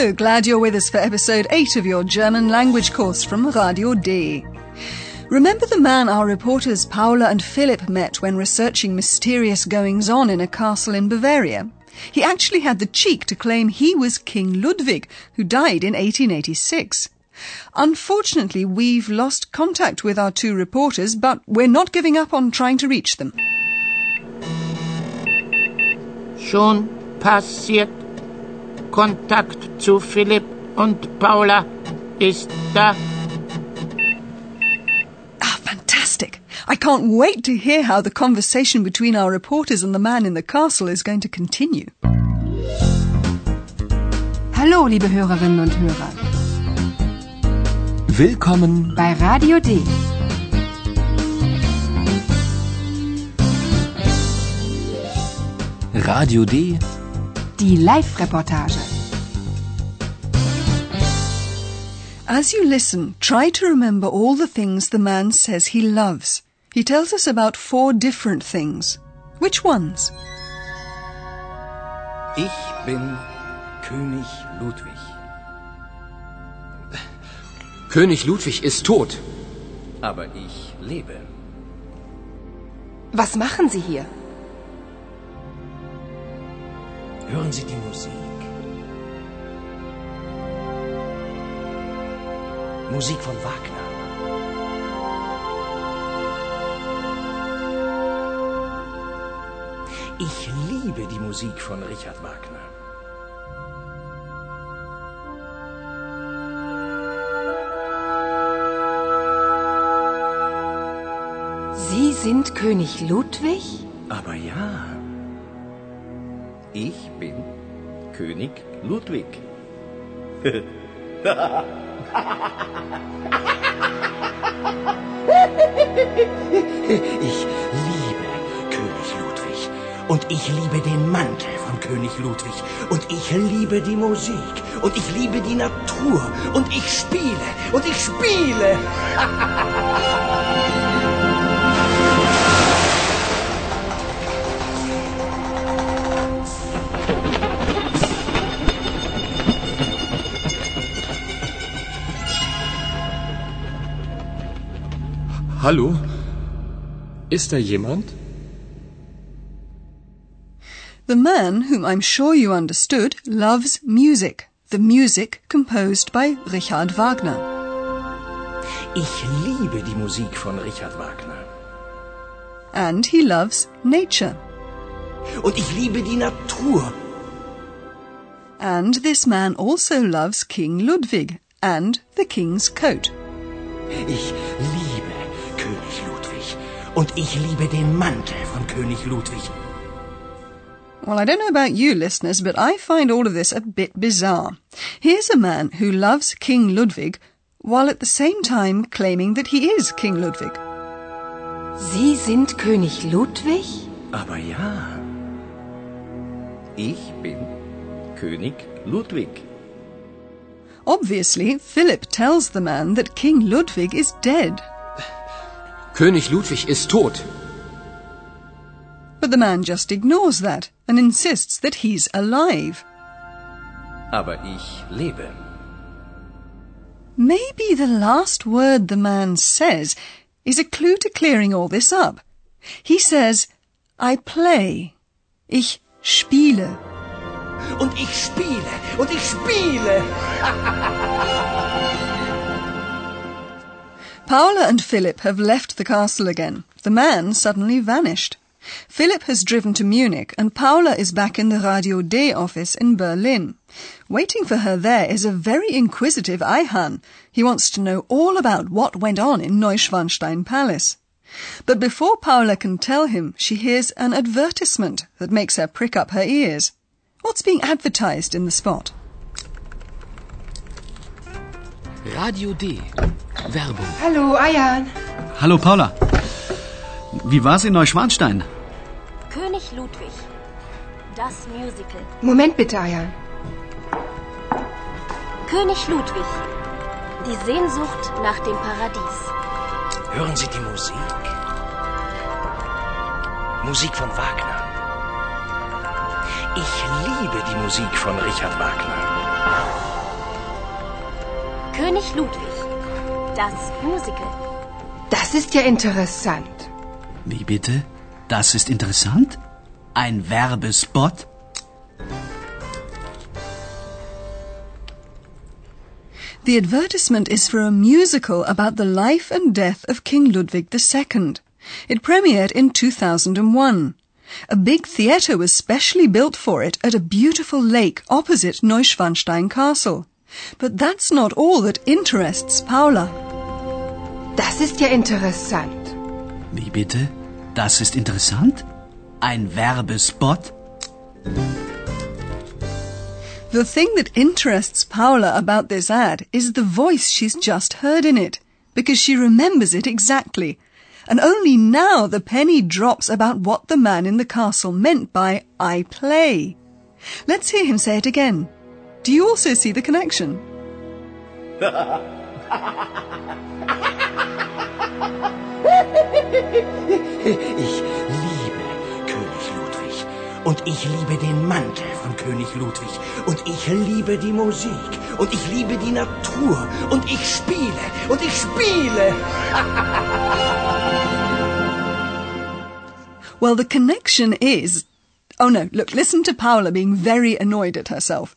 Hello, glad you're with us for episode 8 of your German language course from Radio D. Remember the man our reporters Paula and Philip met when researching mysterious goings on in a castle in Bavaria? He actually had the cheek to claim he was King Ludwig, who died in 1886. Unfortunately, we've lost contact with our two reporters, but we're not giving up on trying to reach them. Schon passiert. Kontakt zu Philipp und Paula ist da. Ah, fantastic! I can't wait to hear how the conversation between our reporters and the man in the castle is going to continue. Hallo, liebe Hörerinnen und Hörer. Willkommen bei Radio D. Radio D. Die Live-Reportage. As you listen, try to remember all the things the man says he loves. He tells us about four different things. Which ones? Ich bin König Ludwig. König Ludwig ist tot. Aber ich lebe. Was machen Sie hier? Hören Sie die Musik. Musik von Wagner. Ich liebe die Musik von Richard Wagner. Sie sind König Ludwig? Aber ja. Ich bin König Ludwig. ich liebe König Ludwig. Und ich liebe den Mantel von König Ludwig. Und ich liebe die Musik. Und ich liebe die Natur. Und ich spiele. Und ich spiele. Hallo? Ist da jemand? The man, whom I'm sure you understood, loves music. The music composed by Richard Wagner. Ich liebe die Musik von Richard Wagner. And he loves nature. Und ich liebe die Natur. And this man also loves King Ludwig and the king's coat. Ich liebe König Ludwig. Und ich liebe den Mantel von König Ludwig. Well, I don't know about you listeners, but I find all of this a bit bizarre. Here's a man who loves King Ludwig while at the same time claiming that he is King Ludwig. Sie sind König Ludwig? Aber ja. Ich bin König Ludwig. Obviously, Philip tells the man that King Ludwig is dead. König Ludwig ist tot. But the man just ignores that and insists that he's alive. Aber ich lebe. Maybe the last word the man says is a clue to clearing all this up. He says, I play. Ich spiele. Und ich spiele. Und ich spiele. Paula and Philip have left the castle again. The man suddenly vanished. Philip has driven to Munich and Paula is back in the Radio D office in Berlin. Waiting for her there is a very inquisitive Ayhan. He wants to know all about what went on in Neuschwanstein Palace. But before Paula can tell him, she hears an advertisement that makes her prick up her ears. What's being advertised in the spot? Radio D. Werbung. Hallo, Ayan. Hallo Paula. Wie war's in Neuschwanstein? König Ludwig. Das Musical. Moment bitte, Ayan. König Ludwig. Die Sehnsucht nach dem Paradies. Hören Sie die Musik? Musik von Wagner. Ich liebe die Musik von Richard Wagner. König Ludwig. Das Musical. Das ist ja interessant. Wie bitte? Das ist interessant? Ein Werbespot? The advertisement is for a musical about the life and death of King Ludwig II. It premiered in 2001. A big theatre was specially built for it at a beautiful lake opposite Neuschwanstein Castle. But that's not all that interests Paula. Das ist ja interessant. Wie bitte? Das ist interessant? Ein Werbespot? The thing that interests Paula about this ad is the voice she's just heard in it, because she remembers it exactly. And only now the penny drops about what the man in the castle meant by I play. Let's hear him say it again. Do you also see the connection? Ich liebe König Ludwig. Und ich liebe den Mantel von König Ludwig. Und ich liebe die Musik. Und ich liebe die Natur. Und ich spiele. Und ich spiele. Well, the connection is. Oh no, look, listen to Paula being very annoyed at herself.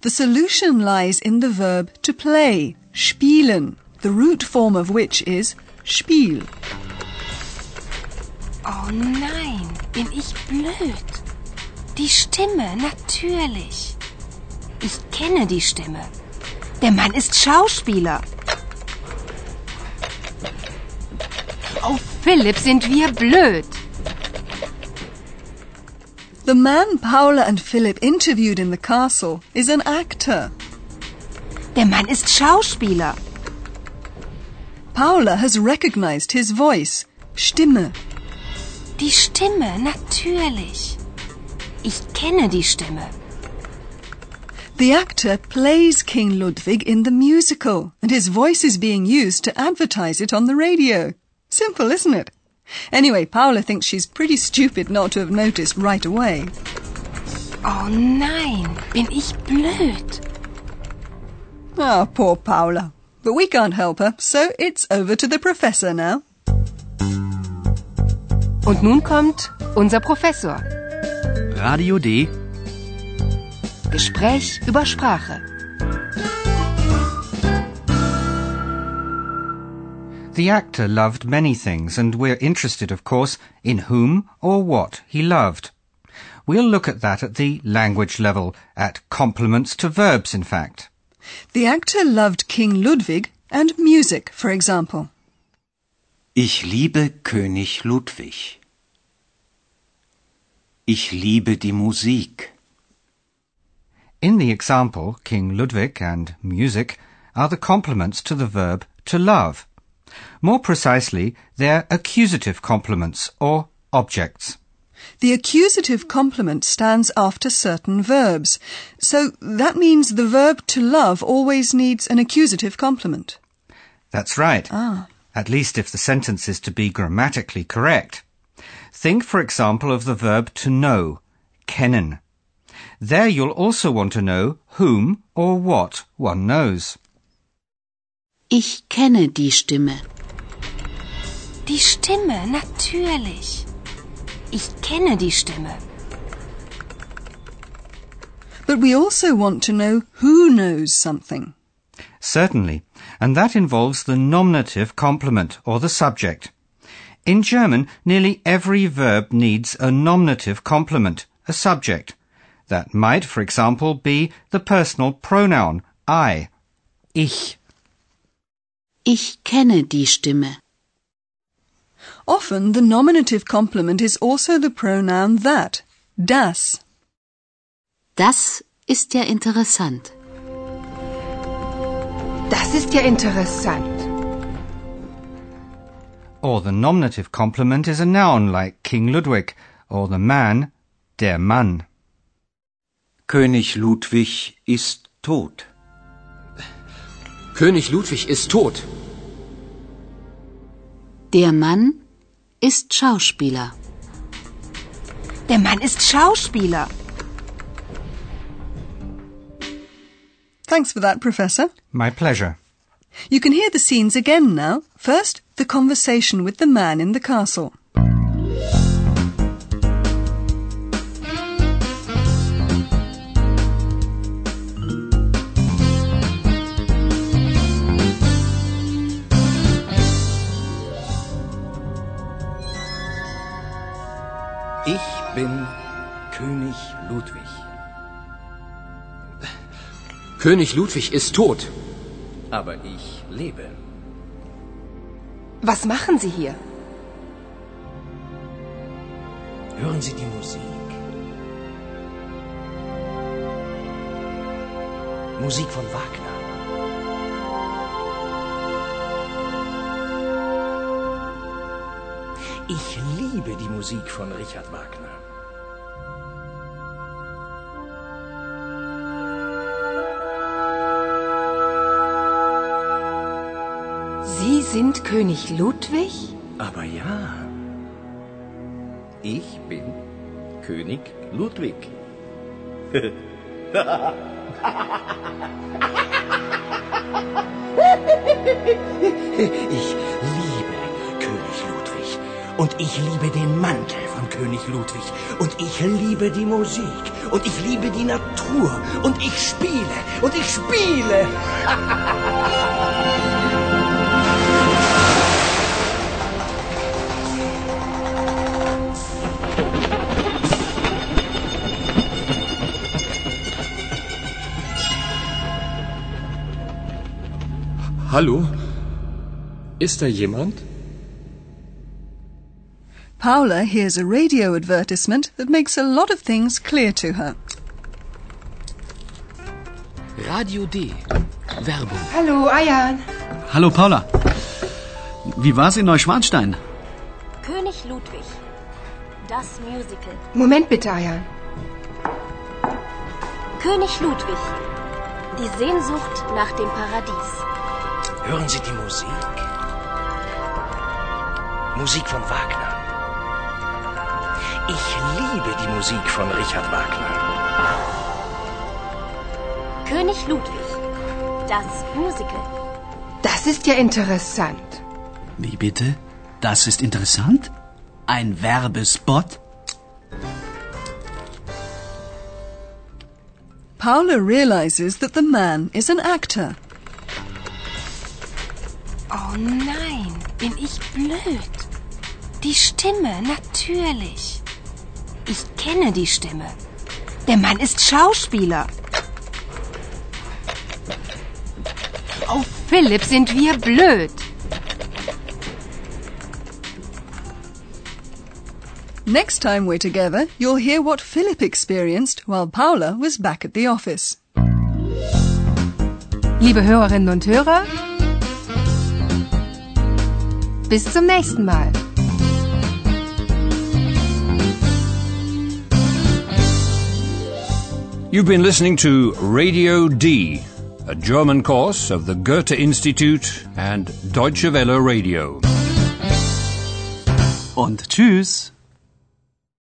The solution lies in the verb to play, spielen, the root form of which is Spiel. Oh nein, bin ich blöd. Die Stimme, natürlich. Ich kenne die Stimme. Der Mann ist Schauspieler. Oh, Philipp, sind wir blöd. The man Paula and Philip interviewed in the castle is an actor. Der Mann ist Schauspieler. Paula has recognized his voice, Stimme. Die Stimme, natürlich. Ich kenne die Stimme. The actor plays King Ludwig in the musical, and his voice is being used to advertise it on the radio. Simple, isn't it? Anyway, Paula thinks she's pretty stupid not to have noticed right away. Oh nein, bin ich blöd. Ah, poor Paula. But we can't help her, so it's over to the professor now. Und nun kommt unser Professor. Radio D. Gespräch über Sprache. The actor loved many things, and we're interested, of course, in whom or what he loved. We'll look at that at the language level, at complements to verbs, in fact. The actor loved King Ludwig and music, for example. Ich liebe König Ludwig. Ich liebe die Musik. In the example, King Ludwig and music are the complements to the verb to love. More precisely, they're accusative complements or objects. The accusative complement stands after certain verbs, so that means the verb to love always needs an accusative complement. That's right. Ah. At least if the sentence is to be grammatically correct. Think, for example, of the verb to know, kennen. There you'll also want to know whom or what one knows. Ich kenne die Stimme. Die Stimme, natürlich. Ich kenne die Stimme. But we also want to know who knows something. Certainly, and that involves the nominative complement or the subject. In German, nearly every verb needs a nominative complement, a subject. That might, for example, be the personal pronoun I, ich. Ich kenne die Stimme. Often the nominative complement is also the pronoun that, das. Das ist ja interessant. Das Das ist ja interessant. Or the nominative complement is a noun like King Ludwig, or the man, der Mann. König Ludwig ist tot. König Ludwig ist tot. Der Mann ist Schauspieler. Der Mann ist Schauspieler. Thanks for that, Professor. My pleasure. You can hear the scenes again now. First, the conversation with the man in the castle. König Ludwig ist tot. Aber ich lebe. Was machen Sie hier? Hören Sie die Musik. Musik von Wagner. Ich liebe die Musik von Richard Wagner. Sie sind König Ludwig? Aber ja, ich bin König Ludwig. ich liebe König Ludwig. Und ich liebe den Mantel von König Ludwig. Und ich liebe die Musik. Und ich liebe die Natur. Und ich spiele. Und ich spiele. Hallo? Ist da jemand? Paula hears a radio advertisement that makes a lot of things clear to her. Radio D. Werbung. Hallo, Ayan. Hallo Paula. Wie war's in Neuschwanstein? König Ludwig. Das Musical. Moment bitte, Ayan. König Ludwig. Die Sehnsucht nach dem Paradies. Hören Sie die Musik. Musik von Wagner. Ich liebe die Musik von Richard Wagner. König Ludwig. Das Musical. Das ist ja interessant. Wie bitte? Das ist interessant? Ein Werbespot? Paula realizes that the man is an actor. Oh nein, bin ich blöd. Die Stimme, natürlich. Ich kenne die Stimme. Der Mann ist Schauspieler. Oh, Philipp, sind wir blöd. Next time we're together, you'll hear what Philip experienced while Paula was back at the office. Liebe Hörerinnen und Hörer, bis zum nächsten Mal. You've been listening to Radio D, a German course of the Goethe Institute and Deutsche Welle Radio. Und tschüss.